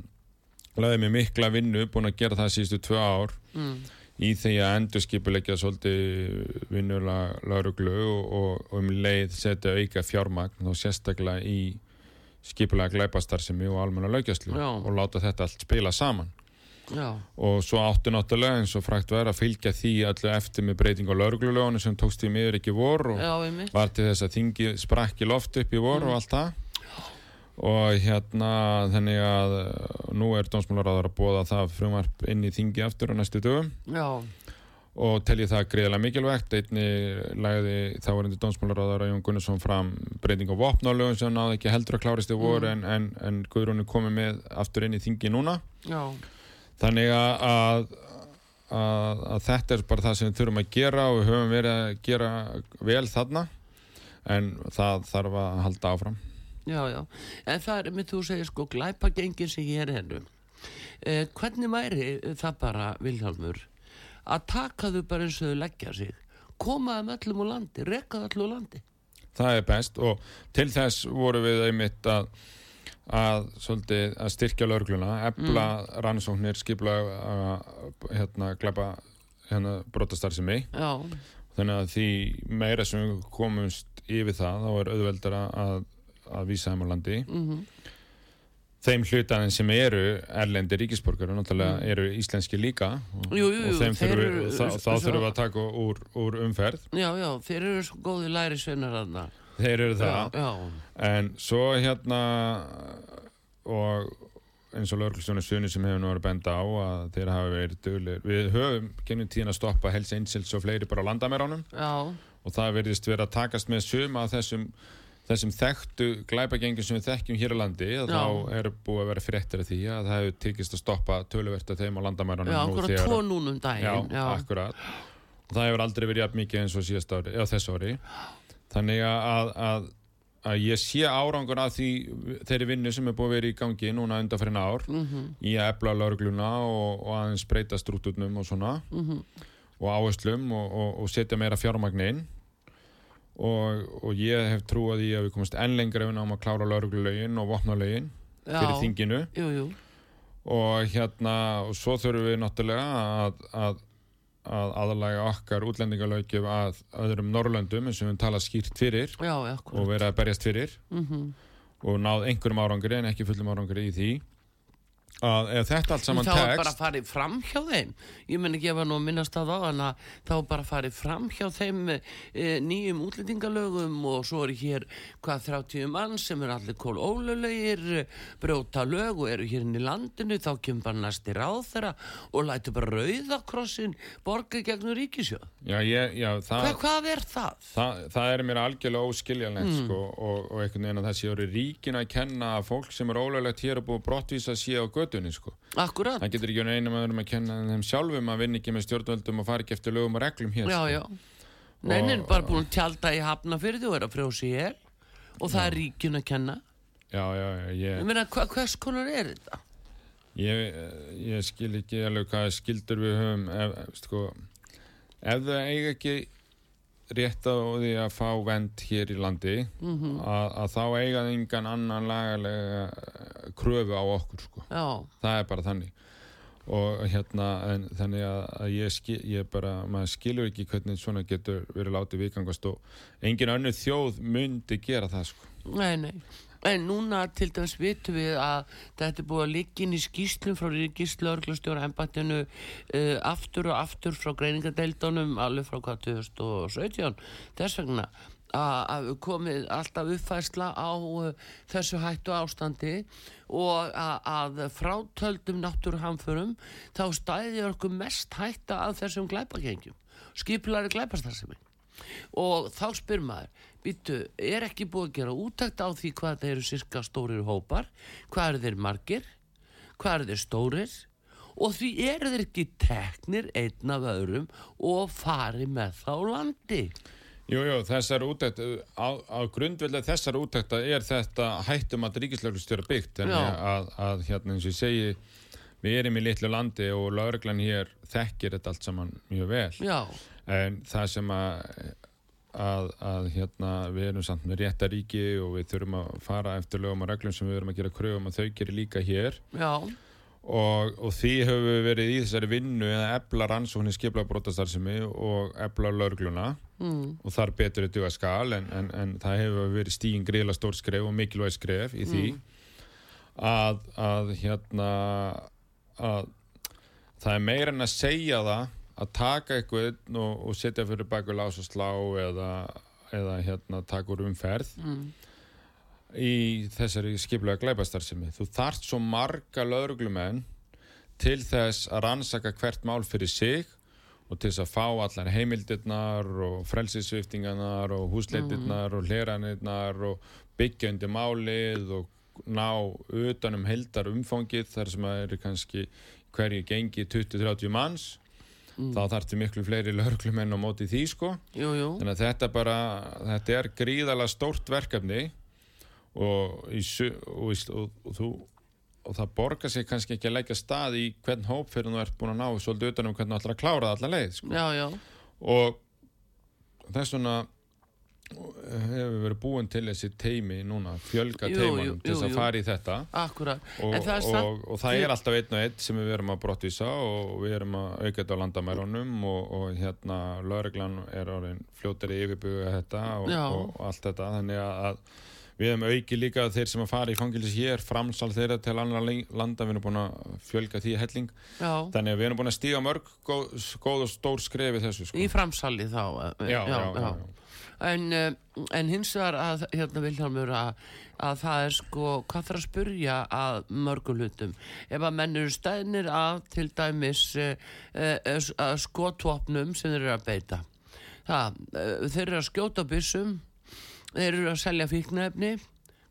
laðið með mikla vinnu búin að gera það sístu tvö ár mm. í því að endur skipulegja svolítið vinnulega lauruglu og, og um leið setja auka fjármagn og sérstaklega í skipulega glæpastarsemi og almenna laugjastlu og láta þetta allt spila saman. Já. og svo áttu náttúrulega eins og frækt verið að fylgja því allir eftir með breyting á lauruglulegunum sem tókst í miður ekki vor og Já, var til þess að þingi sprakki loft upp í vor mm. og allt það. Og hérna þannig að nú er dómsmálaráðar að bóða það frumarp inn í þingi aftur á næstu dögum. Já og tel ég það greiðilega mikilvægt. Einni lagði þá var endur dónsmálaráðar að Jón Gunnarsson fram breyting á vopnálögun sem náði ekki heldur að klárist í voru mm. en, en, en Guðrún er komið með aftur inn í þingi núna. Já. þannig að, að, að, þetta er bara það sem við þurfum að gera og við höfum verið að gera vel þarna. En það þarf að halda áfram. Já, já, en það er með þú segir sko glæpagengin sem ég er hennu eh, hvernig væri það bara Vilhelmur að taka þau bara eins og þau leggja sig koma þeim öllum úr landi, rekka þau öllum úr landi. Það er best og til þess voru við einmitt að að, svolítið, að styrkja laurugluna ebla mm. rannsóknir skipla hérna glepa hérna brotastarðsemi þannig að því meira sem komumst yfir það þá er auðveldara að, að vísa þeim á landi. Mm -hmm þeim hlutaðin sem eru erlendi ríkisborgar og náttúrulega mm. eru íslenski líka og, jú, jú, og þurfi, þá, þá þurfum við að taka úr, úr umferð Já, já, þeir eru svo góði læri sveinar aðna Þeir eru það já, já. en svo hérna og eins og lögurklustjónu Sunni sem hefur nú verið að benda á að þeir hafa verið duglir. Við höfum gennum tíðin að stoppa Angels og fleiri bara á landamærónum Já, og það verðist verið að takast með suma af þessum, þessum þekktu glæpagengum sem við þekkjum hér á landi þá er búið að vera fréttir af því að það hefur tekist að stoppa töluvert af þeim á landamærunum já, okkur þegar- tvo núnum daginn Já, akkurat. Og það hefur aldrei verið jafn mikið eins og síðast ári eða þess ári. Þannig að, að, að ég sé árangur að því þeirri vinnu sem er búið að vera í gangi núna undanfærin ár Mhm. í að ebla laurugluna og, og aðeins breyta strúturnum og svona Mhm. og áherslum og, og, og setja meira fjármagn inn og, og ég hef trúið í að við komast enn lengra náum að klára lauruglulögin og vopnalögin fyrir þinginu. Jú, jú. Og hérna og svo þurfum við náttúrulega að, að, að aðalega okkar útlendingalögjum að öðrum Norrlöndum eins og við tala skýrt fyrir Já, og vera að berjast fyrir mm og náð einhverjum árangri en ekki fullum árangri í því að ef þetta allt saman Þá er bara tekst farið fram hjá þeim Ég menn ekki að nú að minnast að á að þá bara farið fram hjá þeim e, nýjum útlendingalögum og svo er hér hvað 30 mann sem er allir kól ólulegir brjóta lög og eru hér inn í landinu þá kemur bara næsti ráð þeirra og lætur bara rauðakrossin borga gegnum ríkisjóð já, ég, já, það, Hva, Hvað er það? það, það er mér algjörlega óskiljanlegt Mm. sko, og, og einhvern veginn að þessi ári ríkin að kenna að fólk sem er ólöglegt hér og búið að brottvísa sé á götunni sko. Akkurat það getur ekki einum öðrum að kenna en þeim sjálfum að vinna ekki með stjórnvöldum og fara ekki eftir lögum og reglum hér Já, sko. já Nein er Og- bara búin að tjálta í hafnafyrði og er að frjósi hel og það er ríkjun að kenna já, já, já, ég, Ég meina, hva, hvers konar er þetta? Ég, ég skil ekki alveg hvað skildur við höfum ef, sko, ef það eiga ekki rétt á því að fá vend hér í landi Mhm. að, að þá eiga það engan annan lagalega kröfu á okkur sko. Það er bara þannig og hérna en, þannig að, að ég, skil, ég bara maður skilur ekki hvernig svona getur verið látið vikangast og engin önnur þjóð myndi gera það sko. nei, nei En núna til dæmis vitum við að þetta er búið að liggja inn í skýslum frá ríkislauglustjóra embættinu uh, aftur og aftur frá greiningadeildunum alveg frá hvað 2017 þess vegna að komið alltaf uppfærsla á uh, þessu hættu ástandi og að, frátöldum náttúruhamförum þá stæði okkur mest hætta af þessum glæpagengjum skipulari glæpastarðsemi og þá spyr maður býtu, er ekki búið að gera útækt á því hvað það eru sirka stórir hópar? Hvað eru þeir margir? Hvað eru þeir stórir? Og því eru þeir ekki teknir einn af öðrum og fari með þá landi? Jú, jú, þessar útækt á, á grundvelda þessar útækta er þetta hættum að ríkislauglustjóra byggt. En að, að hérna eins og ég segi við erum í litlu landi og lauruglan hér þekkir þetta allt saman mjög vel. Já, en það sem að að, að hérna við erum samt með réttaríki og við þurfum að fara eftir lögum og reglum sem við erum að gera kröfum og þau gerir líka hér. Og, og því höfum við verið í þessari vinnu eða ebla rannsóknir skipla brotastarðsemi og ebla laurugluna mm, og þar betur þetta duga skal en, en, en það hefur verið stíðin greiðla stór skref og mikilvæg skref í því að, að hérna að það er meira en að segja það að taka eitthvað og, og setja fyrir baku lás og slá eða, eða hérna taka úr umferð mm, í þessari skiplega glæpastarsimi þú þarft svo marga lauruglumenn til þess að rannsaka hvert mál fyrir sig og til þess að fá allar heimildirnar og frelsisviftingarnar og húsleitirnar og hleranirnar og byggja undir málið og ná utanum heldar umfangið þar sem að eru kannski hverju gengi 20-30 manns þá þarftu miklu fleiri lauruglumenn á móti því sko jú, jú Þannig að þetta bara, þetta er gríðalega stórt verkefni og, í, og, og, þú, og það borgar sig kannski ekki að leggja stað í hvern hóp fyrir þú ert búin að ná svolítið utan um hvernig þú ætlar að klára það allar leið. Sko. já, já, Og þess vegna hefur verið búin til þessi teimi núna, fjölga teimunum til þess að fara í þetta akkurat og, en það er og, samt og, það er alltaf einn og einn sem við erum að brottvísa og við erum að auka þetta á landamærunum og, og hérna lögreglan er orðin fljótari yfirbuga þetta og, og, allt þetta þannig að, við hefum auki líka þeir sem að fara í fangilis hér, framsal þeirra til annar landa, við erum búin að fjölga því helling, Já. þannig að við erum búin að stíga mörg góð, góð og stór skrefi þessu sko. Í framsali þá. já, já. En, eh, en hins vegar að, hérna Vilhelmur, að, að það er sko, hvað þarf að spurja að mörgum hlutum? Ef að menn eru stæðnir að til dæmis uh, uh, skotvopnum sem þeir eru að beita. Það, þeir eru að skjóta byssum, þeir eru að selja fíknefni,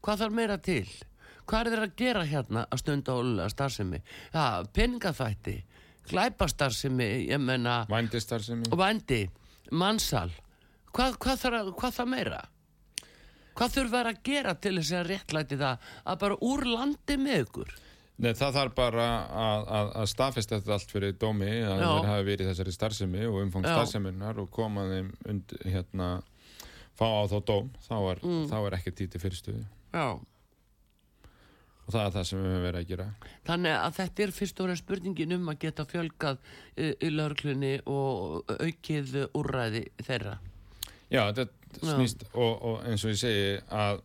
hvað þarf meira til? Hvað er þeir að gera hérna að stunda ólulega starfsemi? Það, peningafætti, glæpastarfsemi, ég menna... Vændistarfsemi. Vændi, mannsal hvað, hvað, þarf, hvað það meira? Hvað þurfa að gera til þess að réttlæti það að bara úr landi með ykkur? Nei, það þarf bara að, að, að staðfesta þetta allt fyrir dómi að þeir hafi verið þessari starfsemi og umfang Já. starfseminnar og koma þeim und, hérna, fá á þá dóm þá er, Mm. er ekki títi fyrirstuði Já. og það er það sem við höfum verið að gera Þannig að þetta er fyrst og fremst spurningin um að geta fjölgað í, í lauruglunni og aukið úrræði þeirra. Já, þetta snýst og, og eins og ég segi að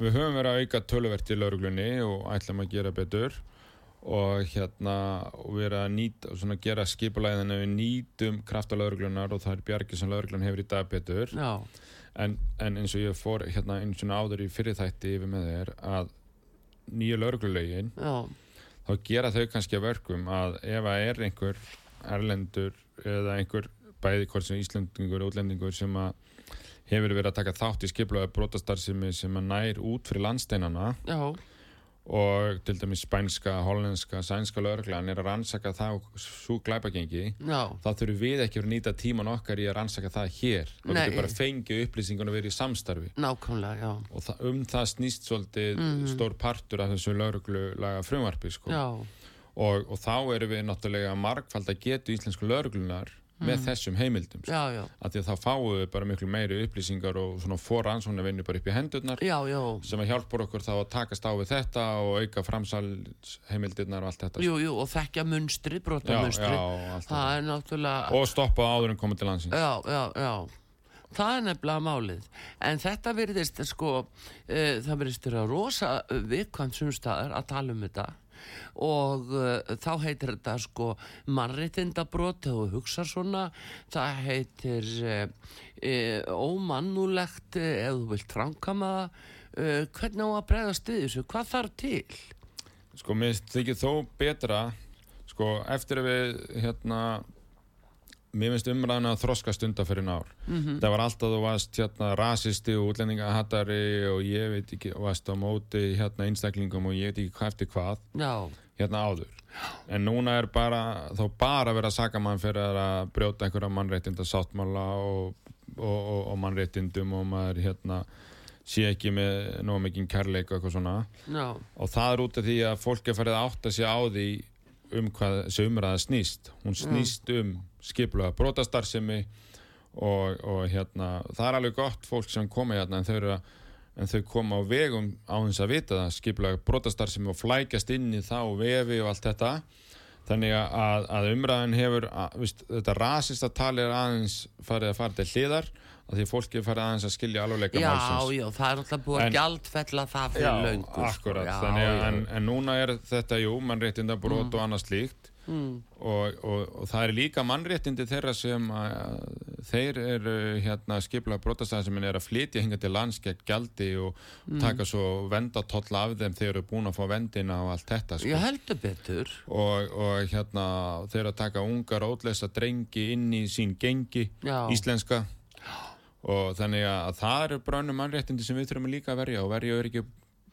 við höfum verið að auka töluvert í lauruglunni og ætlum að gera betur og hérna og við erum að nýta, svona gera skipulæðin að við nýtum krafta lauruglunar og það er bjargið sem lauruglun hefur í dag betur. En, en eins og ég fór hérna eins og áður í fyrirþætti yfir með þér að nýju lauruglulögin þá gera þau kannski að verkum að ef að er einhver erlendur eða einhver bæði hvort sem Íslandingur og útlendingur sem að hefur verið að taka þátt í skiplaða brotastarfsemi sem að nær út fyrir landsteinana Já. og til dæmis spænska, hollenska, sænska lauruglan er að rannsaka það svo glæpagengi Já. þá þurfum við ekki að vera að nýta tíman okkar í að rannsaka það hér Nei. getur bara fengið upplýsingun og verið í samstarfi Nákvæmlega, já. og það, um það snýst svolítið stór partur af þessu lauruglulega frumvarpi sko. Og, og þá erum við náttúrulega margfald að getu íslensku lauruglunar með þessum heimildum sko. Já, já. af því að þá fáum við bara miklu meiri upplýsingar og svona fóransóna vinnu bara upp í hendurnar Já, já. sem að hjálpur okkur þá að takast á við þetta og auka framsalsheimildirnar og allt þetta sko. Jú, jú, og þekkja munstri, brotamunstri. Það er náttúrulega... og stoppa áður en komið til landsins Já, já, já. Það er nefnilega málið. En þetta virðist, sko, uh, það virðist vera rosa viðkvæmt sumstaðar að tala um þetta og uh, þá heitir þetta sko mannréttindabrót þegar þú hugsa svona. Það heitir uh, uh, ómannulegt uh, ef þú vilt framkama það. Hvernig á að bregðast við þessu, hvað þarf til? Sko, mér þykir þó betra sko, eftir að við hérna mér finnst umræðan að þroskast undan fyrir nár. Mhm. það var alltaf þú varst hérna rasisti og útlendingahattari og ég veit ekki, varst á móti hérna einstaklingum og ég veit ekki hvað eftir hvað. Já, hérna áður. En núna er bara, þá bara verið að saka mann fyrir að brjóta einhverja mannréttinda sáttmála og, og, og, og mannréttindum og maður hérna sé ekki með nóg mikið kærleik og eitthvað svona. Já, og það er út af því að fólk er farið að átta sig á því um hvað þessi umræða snýst. Hún snýst um skipluga brotastarfsemi og, og hérna, það er alveg gott fólk sem koma hérna en þau, eru en þau koma á vegum á þess að vita það skipluga brotastarfsemi og flækjast inn í þá vefi og allt þetta. Þannig að, að umræðan hefur að, viðst, þetta rasista tali er aðeins farið að fara til hliðar að því fólki farið aðeins að skilja alveg já, málsins. já, það er alltaf búið En- að gjaldfella það fyrir Já, löngu sko. akkurat, já, þannig að já. en, en núna er þetta, jú, mannréttinda brot og annað slíkt mm, og, og, og það er líka mannréttindi þeirra sem að, þeir eru hérna skiplega brotastæðar sem er að flytja hinga til lands gegn gjaldi og Mm. taka svo vendatóll af þeim þeir eru búin að fá vendina og allt þetta sko. ég heldur betur og, og hérna þeir að taka ungar ótlesa drengi inn í sín gengi Já. íslenska og þannig að það eru brönum mannréttindi sem við þurfum líka að verja og verja öryggi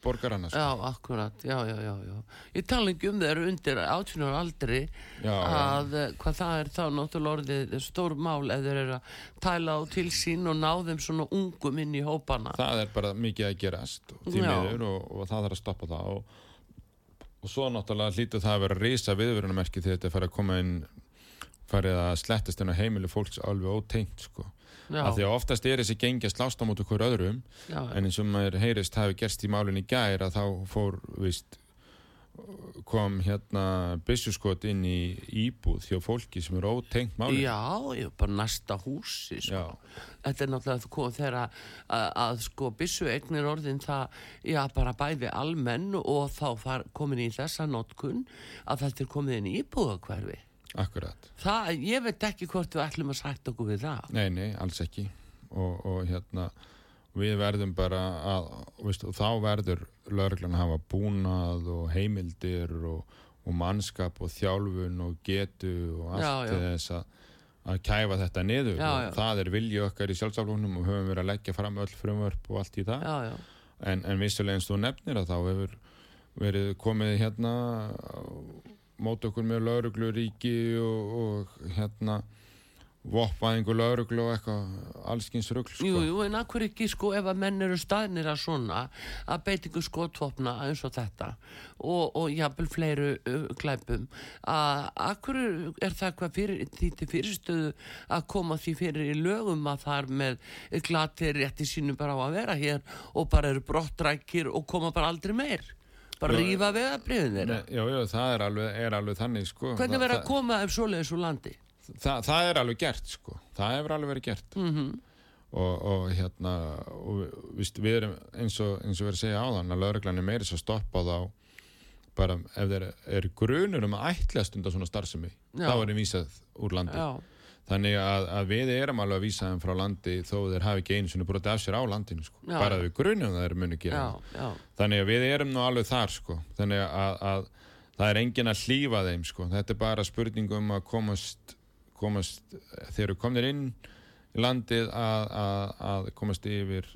borgarana sko. Já, akkurat, já, já, já, já. Ég tala ekki um þeir undir átjónar aldri Já, að eh, hvað það er þá náttúrulega orðið stór mál ef þeir eru að tæla á til sín og ná þeim svona ungum inn í hópana. það er bara mikið að gerast og því Já. miður og, og það þarf að stoppa það og, og svo náttúrulega hlýtur það að vera risa viðvörunamerki þegar þetta fara að koma inn farið að slettast inn á heimili fólks alveg ótengt sko. Af því að oftast er þessi gengi að slást á mótu hver öðrum já, en eins og maður heyrist hafi gerst í málun í gær að þá fór vist kom hérna byssuskot inn í íbúð hjá fólki sem eru ótengt máli Já, ég bara næsta húsi sko. Þetta er náttúrulega að koma þegar að, að, að sko byssu eignir orðin það, já bara bæði almenn og þá far, komin í þessa notkun að þetta er komið inn í íbúðakverfi. Akkurat. Það, ég veit ekki hvort við ætlum að sætta okkur við það. Nei, nei, alls ekki. Og, og hérna við verðum bara að veist, og þá verður lögreglan að hafa búnað og heimildir og, og mannskap og þjálfun og getu og allt Já, já. þess að að kæfa þetta niður. Já, það er vilji okkar í sjálfsaflóknum og höfum verið að leggja fram öll frumvörp og allt í það. Já, já, en, en og þú nefnir að þá hefur verið komið hérna mót okkur með laurugluríki og, og hérna voppaðingu lauruglu og eitthvað allskins rugl sko. jú, jú, en akkur ekki sko ef að menn eru staðnir að svona að beitingu skotvopna eins og þetta og, og jafnvel fleiru uh, glæpum að akkur er það hvað fyrir, því til fyrirstöðu að koma því fyrir í lögum að það er með glatir rétti sínu bara á að vera hér og bara eru brottrækir og koma bara aldrei meir bara Já, rífa vegabriðin þeirra? Já, já, það er alveg, er alveg þannig sko. hvernig verður að koma ef svoleiðis úr landi? Það, það er alveg gert sko. það hefur alveg verið gert. Mm og, og hérna og, víst, við erum eins og, eins og erum að segja áðan að lauruglan er meiri svo stoppað á bara ef þeir eru grunur um að ætla stunda svona starfsemi þá er þeim vísað úr landi. Já, þannig að, að við erum alveg að vísa þeim frá landi þó þeir hafi ekki einu sinni brotið af sér á landinu sko. Já. bara við grunum það þeir muni gera já, já, þannig að við erum nú alveg þar sko. þannig að, að það er engin að hlýfa þeim sko. þetta er bara spurning um að komast, komast þeir eru komnir inn í landið að, að, að komast yfir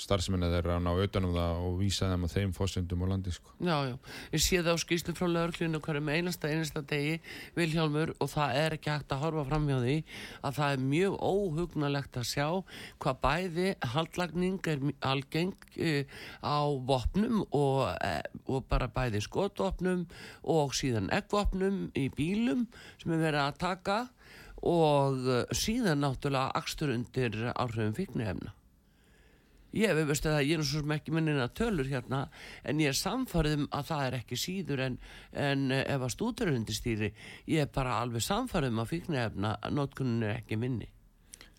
starfseminna þeirra að ná utanum það og vísa þeim að þeim fósundum á landi sko. Já, já, ég sé það á skýslu frá lögreglinu hverjum einasta, einasta degi Vilhjálmur og það er ekki hægt að horfa fram hjá því að það er mjög óhugnalegt að sjá hvað bæði haldlagning er algeng uh, á vopnum og, uh, og bara bæði skotvopnum og síðan eggvopnum í bílum sem er verið að taka og uh, síðan náttúrulega akstur undir áhrifum fíknuhefna Ég veistu það, ég er svo sem ekki minnina tölur hérna, en ég er samfarið um að það er ekki síður en, en ef að stúdur er undir stýri, ég er bara alveg samfarið um að fíknefna að notkunin er ekki minni.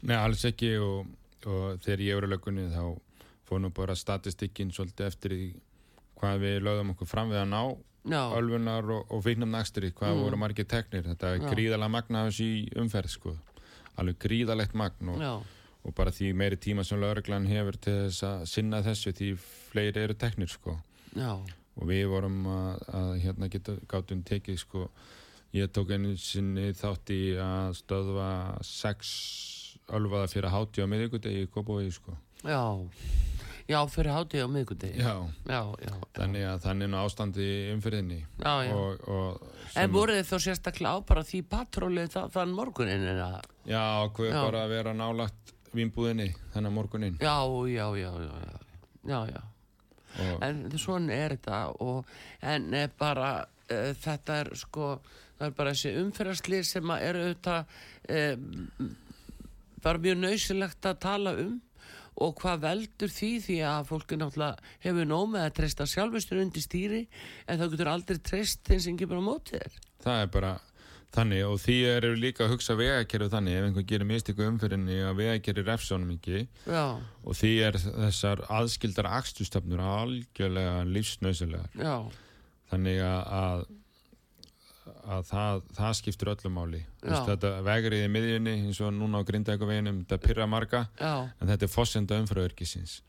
Nei, alls ekki og, og þegar ég voru lögunni þá fór nú bara statistikkin svolítið eftir því hvað við lögðum okkur fram við að ná Já, ölfunar og, og fíknum nakstri, hvað Mm. voru margir teknir þetta er Já. gríðalega magna af þessu í umferð sko. alveg gríðalegt magn og, já, og bara því meiri tíma sem lögreglan hefur til þess að sinna þessu því fleiri eru teknir sko. já, og við vorum að, að hérna geta gátum tekið sko. ég tók einu sinni þátt í að stöðva sex ölvaða fyrir háti á miðvikudegi í Kópavogi sko. já, já, fyrir hátíð á miðgudegi. já, Já, já, þannig að þannig er nú ástandi í umferðinni já, já. og, og En voruð þið þá sérstaklega á bara því patrólið þann morgunin en að, já, hvað Já. bara að vera nálagt vínbúðinni þennan morguninn? Já, já, já, já, já, já, en svona er þetta og, en er bara uh, þetta er sko það er bara þessi umferðarslið sem er auðvitað uh, bara mjög nöysilegt að tala um og hvað veldur því því að fólki náttúrulega hefur nóg með að treysta sjálfustur undir stýri en það getur aldrei treyst þeim sem kemur á móti þér. Það er bara þannig og því eru líka að hugsa vegakerfi þannig ef einhver gerir mistiku umferðinni að vegakerfi refsónum ekki. Já, og því er þessar aðskildar akstustafnur algjörlega lífsnausilegar já, þannig að, að, að það, það skiptir öllu máli. Þetta vegrið í miðjunni eins og núna á grindækuveginum þetta pyrra marga já, en þetta er fossenda umfröðurkisins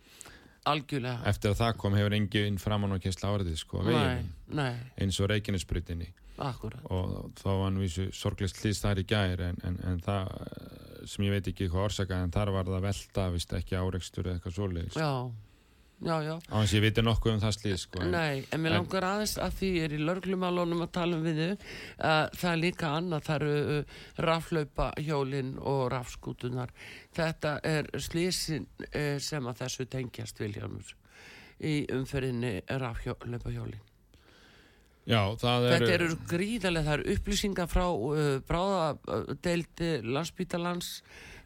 algjörlega. Eftir að það kom hefur engin framann og kessla áriðið sko eins og Reykjanesbrytinni akkurat. Og þá var hann vísu sorglist hlýst þar í gær en, en, en það eh, sem ég veit ekki hvað orsaka en þar var það velta vist ekki áreikstur eða eitthvað svoleiðis. Já, já, já. Á hans ég viti nokkuð um það slíð sko Nei, en mér langar aðeins að því ég er í lörglumálunum að tala um við þau að það er líka annað, það eru uh, raflaupa hjólin og rafskútunar þetta er slísin uh, sem að þessu tengjast Viljámur í umferðinni raflaupa hjólin já það þetta eru eru gríðarlega, það eru upplýsingar frá uh, bráðadeildi landsbítalans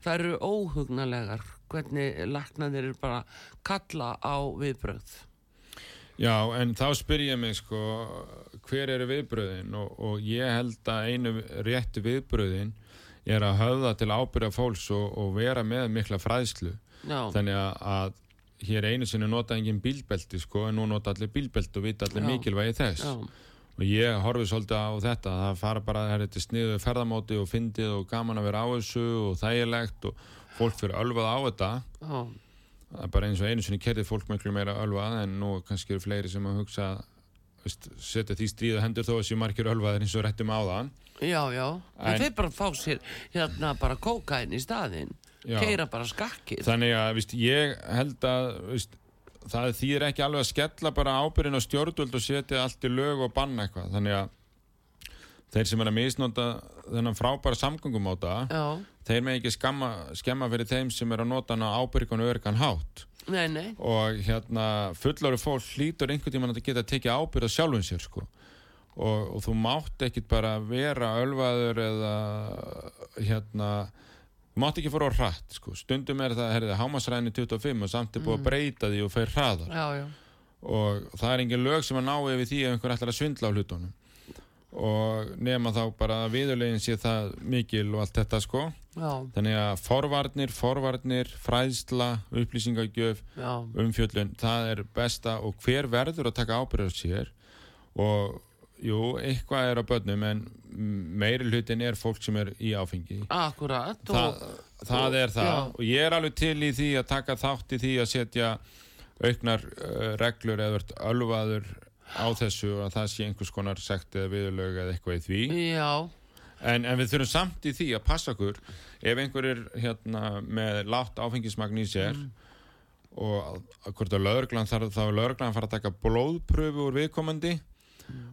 það eru óhugnalegar hvernig laknanir eru bara kalla á viðbröð Já, en þá spyr ég mig sko, hver eru viðbröðin og, og ég held að einu réttu viðbröðin er að höfða til ábyrja fólks og, og vera með mikla fræðslu. Já, þannig að, að hér einu sinni nota engin bílbelti sko, en nú nota allir bílbelti og vita allir Já. mikilvægi þess. Já, og ég horfi svolítið á þetta það fara bara það er þetta sniðu ferðamóti og fyndið og gaman að vera á þessu og þægilegt og fólk fyrir ölvað á þetta já, það er bara eins og einu sinni kerðið fólk miklu meira ölvað en nú kannski eru fleiri sem að hugsa setja því stríða hendur þó að séu margir ölvaðir eins og réttum á það já, já. En þeir bara fá sér hérna bara kókain í staðinn, Já. keira bara skakkið. þannig að veist, ég held að veist, það þýðir ekki alveg að skella bara ábyrðin á stjórnvöld og setja allt í lög og banna eitthvað. Þannig að þeir sem er að misnota þennan frábæra samgöngum á það þeir með ekki skamma, skemma fyrir þeim sem er að nota hann á ábyrgan og örgan hátt. Nei, nei, og hérna fullari fólk hlýtur einhvern tímann að geta tekið ábyrð á sjálfum sér sko. Og, og þú mátt ekkit bara vera ölvaður eða hérna mátt ekki fara á hratt sko. Stundum er það, herrið, hámasræni 25 og samt er búið að breyta því og fer hraðar. Já, já, og það er engin lög sem að ná yfir því ef einhver ætlar að svindla á hlutunum. Og nema þá bara að viðurlegin sé það mikil og allt þetta sko. Já, þannig að forvarnir, forvarnir fræðsla, upplýsingagjöf umfjöllun, það er besta. Og hver verður að taka ábyrðar sér? Og jú, eitthvað er á börnum en meiri hlutin er fólk sem er í áfengi. Akkurat. það, Og, það er það. Já. og ég er alveg til í því að taka þátt í því að setja auknar uh, reglur eða verðt ölvaður á þessu og að það sé einhvers konar sekt eða viðurlög eða eitthvað í því. Já, En, en við þurfum samt í því að passa okkur. Ef einhver er hérna, með látt áfengismagn í sér og að, að hvort að lögreglan þarf þá lögreglan að fara að taka blóðpröfu úr viðkomandi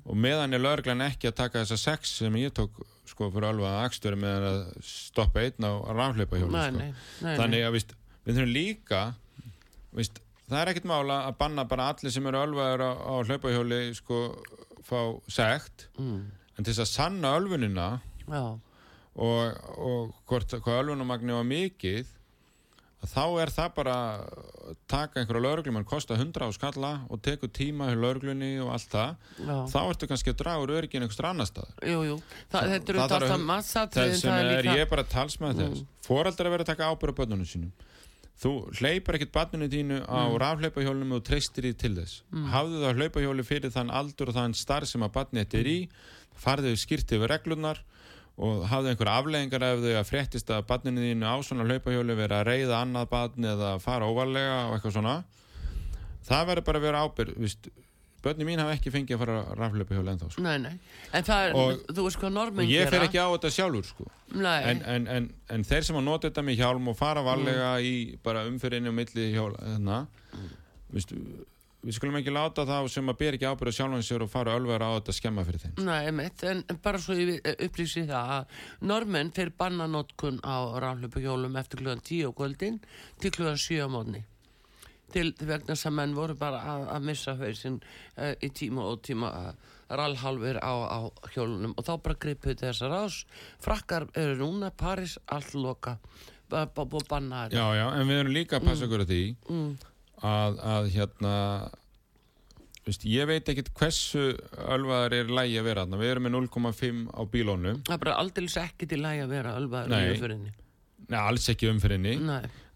og meðan er lögreglan ekki að taka þessa sex sem ég tók sko fyrir alvað akstur með að stoppa einn á rafleipa hjóli sko. þannig að víst, við þurfum líka víst, það er ekkert mála að banna bara allir sem eru ölvaður á, á hlaupahjóli sko fá sekt. Mm, en til þess að sanna ölfunina já, og, og hvort, hvað ölfunumagni var mikið þá er það bara að taka einhverja lögreglum en kosta 100 á skalla og tekur tíma hjá lögreglunni og allt það. Já, þá ertu kannski að draga úr örgin einhver annar stað jú, jú, það, þetta eru alltaf að- massatriðin, þess vegna er ég bara talsmaður Mm. þess foreldrar að vera að taka ábyrða börnunum sínum. Þú hleypar ekkert barninu þínu á Mm. mm. rafhlaupahjólum og treystir því til þess. Hafðu það hlaupahjóli fyrir þann aldur og þann starf sem að barnið þetta er í. Farðu skýrt yfir reglunar og hafðu einhver afleggingar ef þau að fréttist að barninu þínu á svona hlaupahjóli vera að reyða annað barn eða fara óvarlega og eitthvað svona. Það verður bara að vera ábyrð víst, börni mín hafa ekki fengið að fara rafhlaupahjóli ennþá sko. Nei, nei, en það er, Og- þú veist hvað og normin ég fer gera ekki á þetta sjálfur sko. En, en, en, en þeir sem að nota þetta með hjálm og fara varlega í bara umfyrinni og milli hjóla þarna, viðstu, við skulum ekki láta þá sem að ber ekki ábyrða sjálfan sér og fara ölver á þetta skemma fyrir þeim. Nei, einmitt, en en bara svo upplýsi það að normenn þeir banna notkun á raflöpuhjólum eftir klugan 10 á kvöldin til klugan 7 á mótni til vegna sem menn voru bara að, að missa hausinn uh, í tíma og tíma uh, rallhalfur á, á hjólunum. Og þá bara gripuð þessar ás frakkar eru núna, Paris, allt loka bara búið að banna þetta. Já, já, en við erum líka að passa okkur að því mm, að, að hérna Vist, ég veit ekkit hversu ölvaðar er lægi að vera. Við erum með 0,5 á bílónum. það er bara aldrei ekki til lægi að vera ölvaður Nei. í umfyrinni Nei, alls ekki umfyrinni.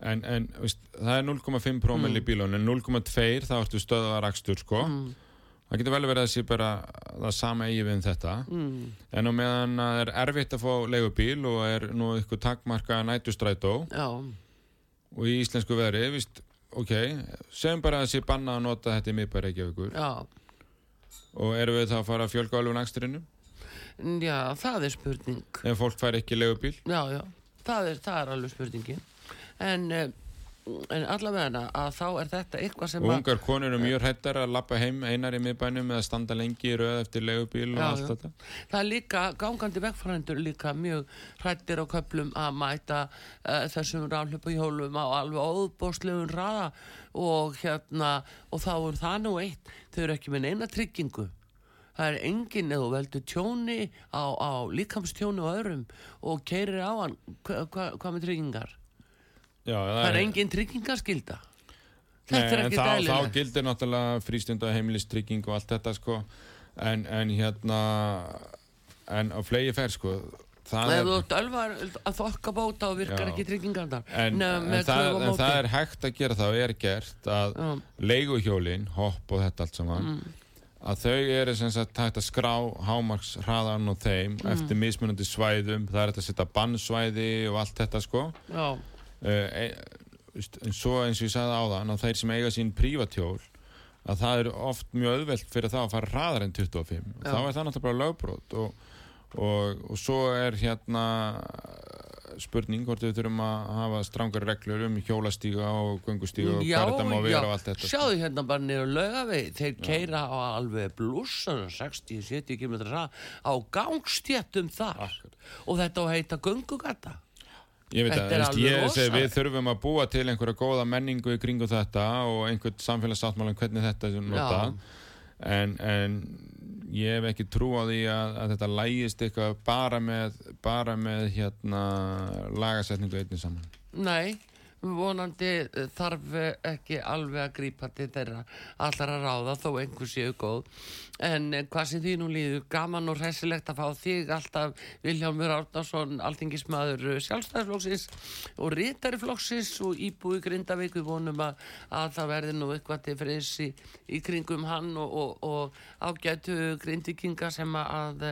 En, en vist, það er 0,5 prómil í bílónum. En 0,2 þá ertu stöðaðar akstur, sko. mm, Það getur vel verið að sé bara það sama eigi við um þetta. mm, En á meðan það er erfitt að fá leigubíl og er nú eitthvað takmarka nætustrætó og í íslensku veðri, vist, ok, segjum bara að það sé banna að nota þetta í miðbæri ekki ykkur. já Og erum við þá að fara að fjölga alveg næksturinu? Já, það er spurning. Ef fólk fær ekki leigubíl? Já, já, það er, það er alveg spurningin. En, eh, en allavega að þá er þetta eitthvað sem ungar konur eru mjög hrættar að lappa heim einar í miðbænum eða standa lengi í röð eftir leigubíl og Já, allt þetta. það er líka, gangandi vegfræðindur líka mjög hrættir á köplum að mæta uh, þessum raflöpu hjólum á alveg óbóðslegum raða og hérna, og þá er það nú eitt, þau eru ekki með neina tryggingu. Það er enginn eða veldur tjóni á, á líkamstjóni og öðrum og keirir á hann, hva, hva, hvað með tryggingar? Já, Það er engin tryggingaskylda. þetta er ekki þá, þá gildir náttúrulega frístund og heimilistrygging og allt þetta sko en, en hérna en á flegi fer sko það er, ölvar að þokka bóta og virkar Já. ekki tryggingarnar en, en, það, en það er hægt að gera það og er gert að Já. leiguhjólin, hopp og þetta allt saman Mm. að þau eru sem sagt hægt að skrá hámarks hraðan og þeim Mm. eftir mismunandi svæðum, það er hægt að setja bannsvæði og allt þetta sko Já, en svo eins og ég sagði áðan að þeir sem eiga sín prívatjól að það er oft mjög auðvelt fyrir það að fara hraðar en 25 Já. þá er það náttúrulega bara lögbrot og, og, og svo er hérna spurning hvort við þurfum að hafa strangar reglur um hjólastíga og göngustíga og já, hvað þetta má vera já. og allt þetta sko. Sjáðu hérna bara niður laugavegi Þeir keira á alveg blussan 60-70 km á gangstjættum þar og þetta á heita göngugata Ég veit Þetta að alveg ég segi við þurfum að búa til einhverja góða menningu í kringu þetta og einhvern samfélagsáttmálan hvernig þetta er notað. En, en ég hef ekki trú á því að, að þetta lægist eitthvað bara með, bara með hérna lagasetningu einnig saman. Nei, vonandi eh, þarf eh, ekki alveg að grípa til þeirra. Allar að ráða þó einhver séu góð. En eh, hvað sem því nú líður gaman og hressilegt að fá þig alltaf Viljámur Árnason, alþingismæður sjálfstæðarflokksins og rítariflokksins og íbúi Grindavík. Við vonum að, að það verði nú eitthvað til friðs í, í kringum hann og, og, og ágætu grindikinga sem að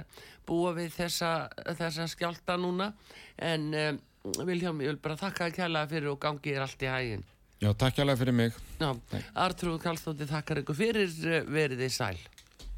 búa við þessa, þessa skjálta núna. En Viljám, ég vil bara þakka þér kærlega fyrir og gangi þér allt í hægin. Já, takk hjá fyrir mig. Já, Artrúð Kallstóttir þakkar ykkur fyrir, eh, verið þið sæl.